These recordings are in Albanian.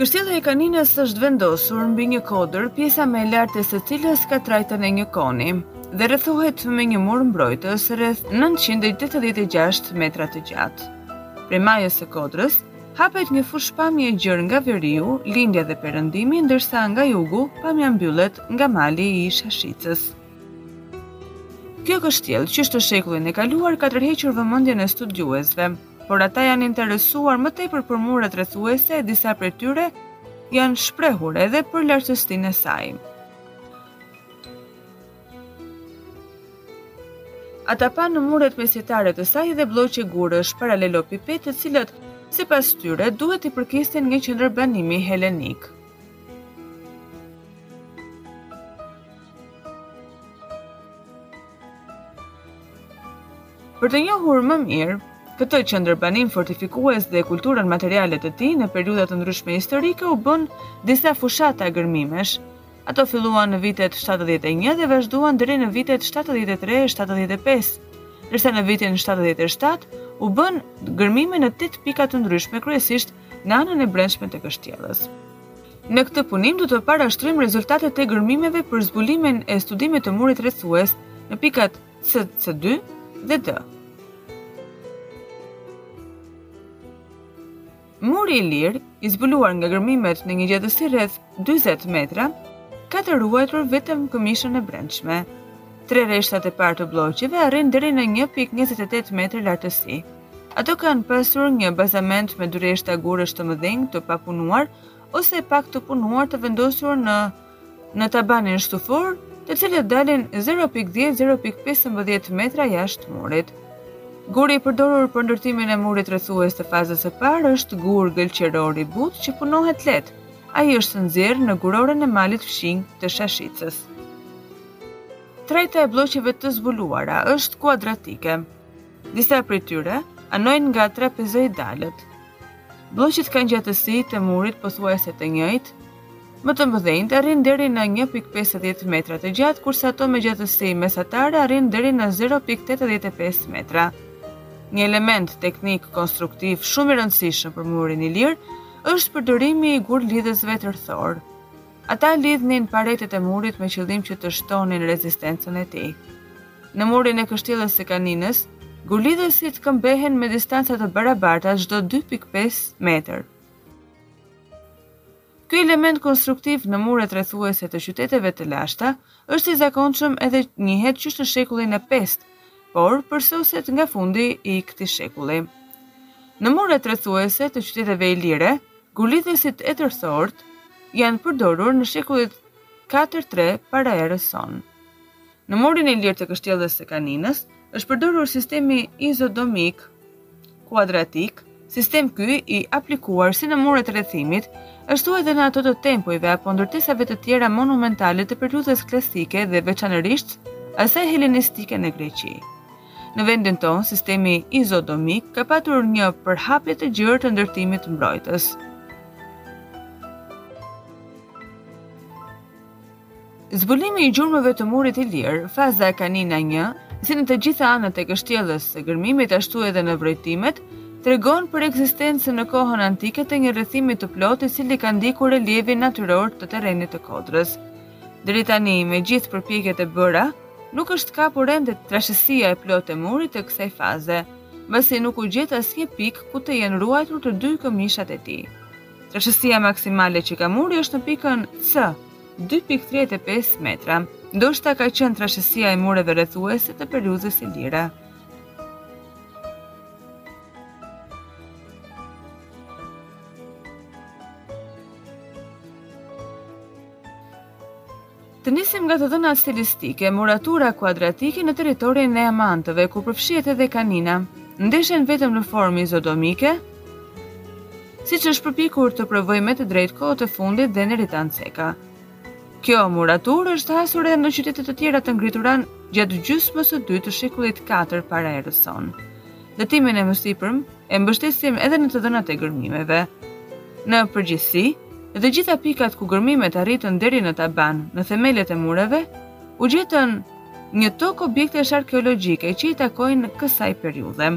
Kështjella e Kaninës është vendosur mbi një kodër, pjesa më e lartë e së cilës ka trajtën e një koni, dhe rrethohet me një mur mbrojtës rreth 986 metra të gjatë. Prej majës së kodrës, hapet një fushëpamje e gjerë nga veriu, lindja dhe perëndimi, ndërsa nga jugu, pamja mbyllet nga mali i Shashicës. Kjo kështjellë, qysh në shekullin e kaluar, ka tërhequr vëmendjen e studiuesve. por ata janë interesuar më tepër për muret rrethuese e disa prej tyre janë shprehur edhe për lartësinë e saj. Ata panë në muret mesjetare të saj dhe blloqe gurësh paralelopipedë, të cilët, sipas tyre, duhet t'i përkisnin një qendër banimi helenik. Për të njohur më mirë këtë qendërbanim fortifikues dhe kulturën materiale të tij në periudha të ndryshme historike u bënë disa fushata gërmimesh. Ato filluan në vitet 71 dhe vazhduan deri në vitet 73 e 75, ndërsa në vitin 77 u bënë gërmime në 8 pika të ndryshme kryesisht në anën e brendshme të kështjellës. Në këtë punim do të parashtrojmë rezultatet e gërmimeve për zbulimin e studimit të murit rrethues në pikat C, C2 dhe D. Muri ilir, i zbuluar nga gërmimet në një gjatësi rreth 40 metra, ka të ruajtur vetëm këmishën e brendshme. Tre rreshtat e parë të blloqeve arrijnë deri në 1.28 metër lartësi. Ato kanë pasur një bazament me dy rreshta gurësh të mëdhenj të papunuar ose pak të punuar të vendosur në në tabanin shtufor, të cilët dalin 0.10-0.15 metra jashtë murit. Guri i përdorur për ndërtimin e murit rrethues të fazës së parë është gur gëlqeror i butë që punohet lehtë. Ai është nxjerrë në guroren e malit fqinj të Shashicës. Trajta e blloqeve të zbuluara është kuadratike. Disa prej tyre anojnë nga trapezoidalët. Blloqet kanë gjatësi të murit pothuajse të njëjtë, Më të mëdhenjtë arrijnë deri në 1.50 metra të gjatë, kurse ato me gjatësi mesatare arrijnë deri në 0.85 metra. Një element teknik konstruktiv shumë i rëndësishëm për murin ilir është përdorimi i gurlidhësve tërthorë. Ata lidhnin paretet e murit me qëllim që të shtonin rezistencën e tij. Në murin e kështjellës së Kaninës, gurlidhësit këmbehen me distanca të barabarta çdo 2.5 metër. Ky element konstruktiv në muret rrethuese të qyteteve të lashta është i zakonshëm edhe njihet qysh në shekullin e 5, por përsoset nga fundi i këtij shekulli. Në muret rrethuese të qyteteve ilire, gurlidhësit e tërthortë janë përdorur në shekujt 4-3 para erës sonë. Në murin ilir të kështjellës së Kaninës është përdorur sistemi izodomik kuadratik, sistem ky i aplikuar si në muret e rrethimit, ashtu edhe në ato të tempujve apo ndërtesave të tjera monumentale të periudhës klasike dhe veçanërisht asaj helenistike në Greqi. Në vendin tonë, sistemi izodomik ka patur një përhapje të gjerë te ndërtimet mbrojtëse. Zbulimi i gjurmëve të murit ilir, faza Kanina 1, si në të gjitha anët e kështjellës te gërmimet ashtu edhe në vrojtimet, tregon për ekzistencën në kohën antike të një rrethimi të plotë i cili ka ndjekur relievin natyror të terrenit të kodrës. Deri tani, me gjithë përpjekjet e bëra, nuk është kapur ende trashësia e plotë e murit të kësaj faze, mbasi nuk u gjet asnjë pikë ku të jenë ruajtur të dy këmishat e tij. Trashësia maksimale që ka muri është në pikën C, 2.35 metra. Ndoshta ka qenë trashësia e mureve rrethuese të periudhës ilire. Të nisemi nga të dhëna stilistike, muratura kuadratike në territorin e amantëve, ku përfshihet edhe Kanina, ndeshet vetëm në formë izodomike, siç është përpikur të provojë me të drejtë kohët e fundit dhe Neritan Ceka. Kjo muraturë është hasur edhe në qytete të tjera të ngritura gjatë gjysmës së dytë të shekullit 4 para erës sonë. Datimin e mësipërm e mbështesim edhe në të dhënat e gërmimeve. Në përgjithësi, në të gjitha pikat ku gërmimet arritën deri në taban, në themelet e mureve, u gjetën një tok objektesh arkeologjike që i takojnë kësaj periudhe.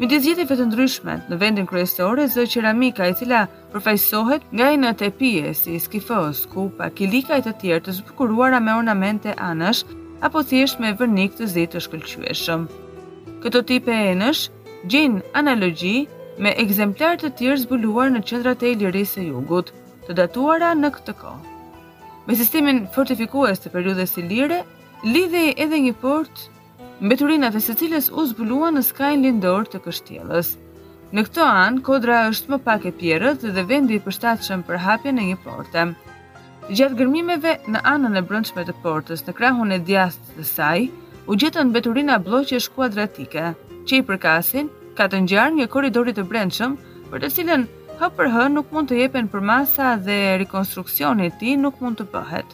Midis gjetjeve të ndryshme, vendin kryesor e zë qeramika e cila përfaqësohet nga enë të pijes si skifos, kupa, kilika e të tjerë të zbukuruara me ornamente anësh apo thjesht me vërnik të zi të shkëlqyeshëm. Këto tipe enësh gjejnë analogji me ekzemplar të tjerë zbuluar në qendrat e Ilirisë së Jugut, të datuara në këtë kohë. Me sistemin fortifikues të periudhës ilire, lidhej edhe një portë mbeturinat e së cilës u zbuluan në skajin lindor të kështjellës. Në këtë anë, kodra është më pak e pjerët dhe vendi i përshtatshëm për hapjen e një porte. Gjatë gërmimeve në anën e brendshme të portës në krahun e djathtë të saj, u gjetën mbeturina blloqesh kuadratike, që i përkasin ka të ngjarë një korridori të brendshëm, për të cilën hë për hë nuk mund të jepen përmasa dhe rekonstruksioni i tij nuk mund të bëhet.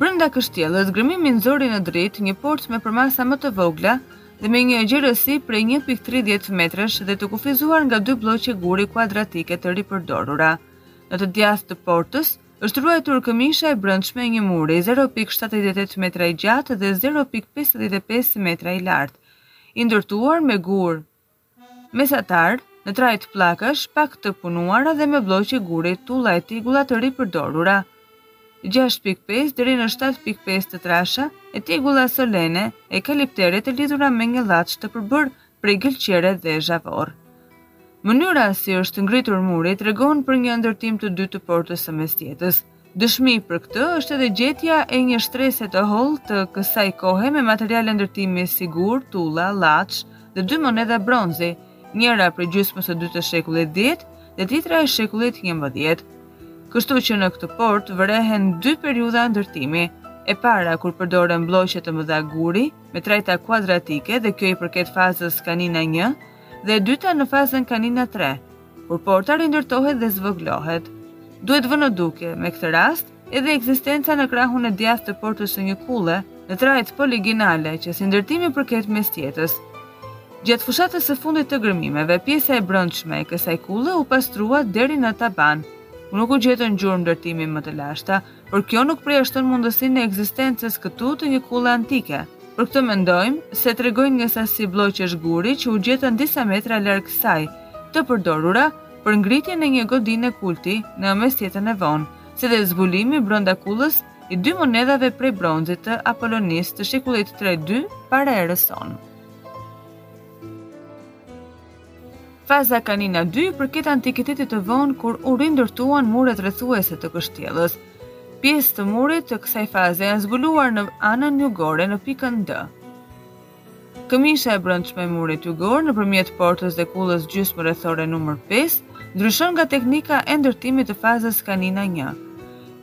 Brenda kështjellës, gërmimi nxori në dritë një portë me përmasa më të vogla dhe me një gjerësi prej 1.30 metrash dhe të kufizuar nga dy blloqe guri kuadratike të ripërdorura. Në të djathtë të portës është ruajtur këmisha e brendshme e një muri 0.78 metra i gjatë dhe 0.55 metra i lartë, i ndërtuar me gur Mesatarë, në trajtë pllakash, pak të punuara dhe me blloqe guri, tulla e tegula të ripërdorura. Gjashtë pikë pesë deri në shtatë pikë pesë të trasha e tegula solene e kaliptere të lidhura me një llaç të përbërë prej gëlqere dhe zhavorr. Mënyra si është ngritur muri tregon për një ndërtim të dytë të portës së mesjetës. Dëshmi për këtë është edhe gjetja e një shtrese të hollë të kësaj kohe me materiale ndërtimi si gur, tulla, llaç dhe dy monedha bronzi, njëra prej gjysmës së dytë të shekullit 10 dhe tjetra e shekullit 11. Kështu që në këtë portë vërehen dy periudha ndërtimi, e para kur përdoren blloqe të mëdha guri me trajta kuadratike dhe kjo i përket fazës kanina 1 dhe e dyta në fazën kanina 3, Kur porta rindërtohet dhe zvogëlohet, duhet vënë në dukje, me këtë rast, edhe ekzistenca në krahun e djathtë të portës të një kulle, në trajtë poligonale, që si ndërtim i përket mesjetës. Gjatë fushatës së fundit të gërmimeve, pjesa e brendshme e kësaj kulle u pastrua deri në taban, ku nuk u gjetën gjurmë ndërtimi më të lashta, por kjo nuk përjashton mundësinë e ekzistencës këtu të një kulle antike. Për këtë mendojmë se tregojnë një sasi blloqesh guri që u gjetën disa metra larg kësaj, të përdorura për ngritjen e një godine kulti në mesjetën e vonë, si dhe zbulimi brenda kullës i dy monedhave prej bronzi të Apolonisë të shekullit 3-2 para erës sonë. Faza Kanina 2 i përket antikitetit të vonë kur u rindërtuan muret rrethuese të kështjellës. Pjesë të murit të kësaj faze janë zbuluar në anën jugore në pikën D. Këmisha e brendshme e murit jugor nëpërmjet portës dhe kullës gjysmë rrethore numër 5 ndryshon nga teknika e ndërtimit të fazës Kanina 1.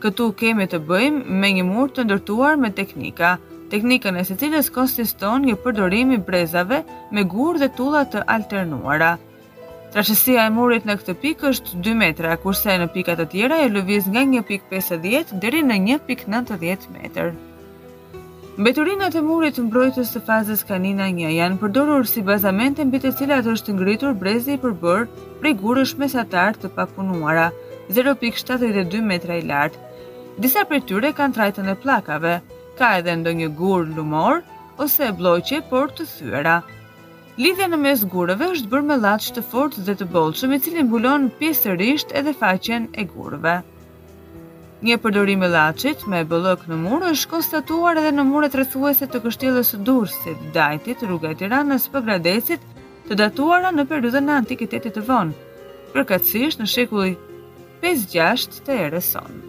Këtu kemi të bëjmë me një mur të ndërtuar me teknika, teknikën e së cilës konsiston në përdorimin e brezave me gurë dhe tulla të alternuara. Trashësia e murit në këtë pikë është 2 metra, kurse në pika të tjera ai lëviz nga 1.50 deri në 1.90 metër. Mbeturinat e murit mbrojtës të fazës Kanina një janë përdorur si bazamente mbi të cilat është ngritur brezi i përbërë prej gurësh mesatar të papunuara, 0.72 metra i lartë. Disa prej tyre kanë trajtën e pllakave, ka edhe ndonjë gur lumor ose blloqe por të thyera. Lidhja në mes gurëve është bërë me llaç të fortë dhe të bollshëm i cili mbulon pjesërisht edhe faqen e gurëve. Një përdorim i llaçit me bollëk në mur është konstatuar edhe në muret rrethuese të kështjellës së Durrësit, Dajtit, rruga e Tiranës, Pogradecit, të datuara në periudhën e antikitetit të vonë, përkatësisht në shekulli 5-6 të erës sonë.